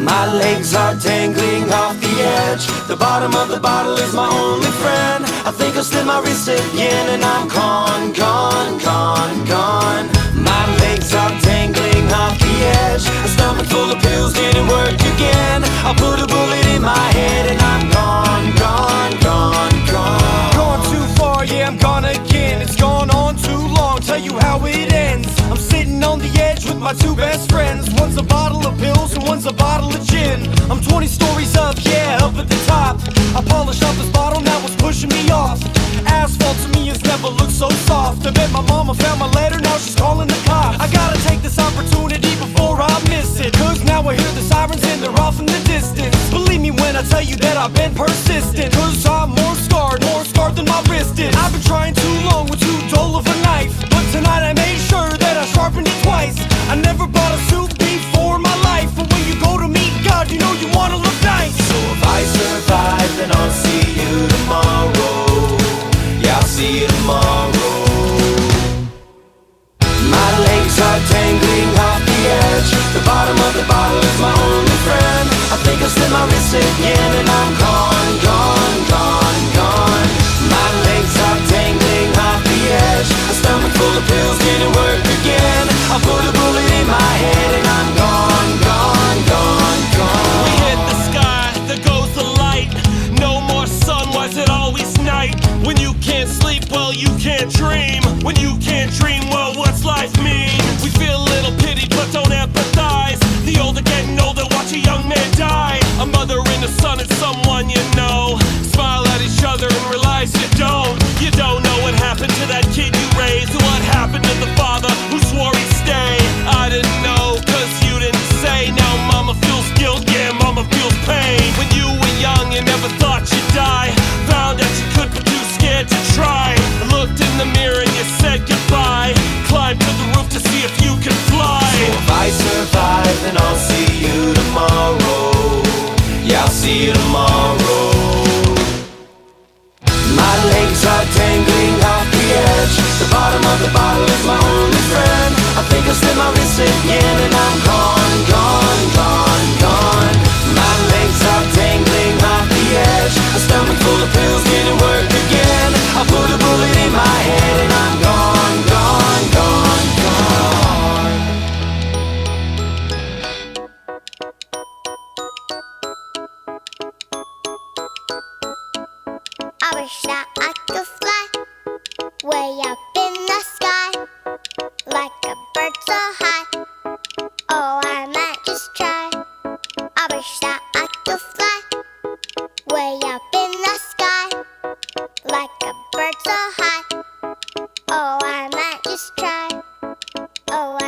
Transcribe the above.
My legs are dangling off the edge. The bottom of the bottle is my only friend. I think I'll slip my wrist again and I'm gone, gone, gone, gone. My legs are dangling off the edge. A stomach full of pills didn't work again. I put a bullet in my head and I'm gone, gone, gone, gone. Gone too far, yeah, I'm gone again. It's gone on too long, tell you how it ends. I'm sitting on the edge with my two best friends. One's a bottle pushing me off. Asphalt to me has never looked so soft. I bet my mama found my letter, now she's calling the cops. I gotta take this opportunity before I miss it. Cause now I hear the sirens and they're off in the distance. Believe me when I tell you that I've been persistent. Cause I'm more scarred, more scarred than my wrist is. I've been trying too see you tomorrow. Can't sleep, well, you can't dream. When you can't dream, well, what's life mean? We feel a little pity, but don't empathize. The older getting older, watch a young man die. A mother and a son and someone you see you tomorrow. My legs are dangling off the edge. The bottom of the bottle is my only Oh,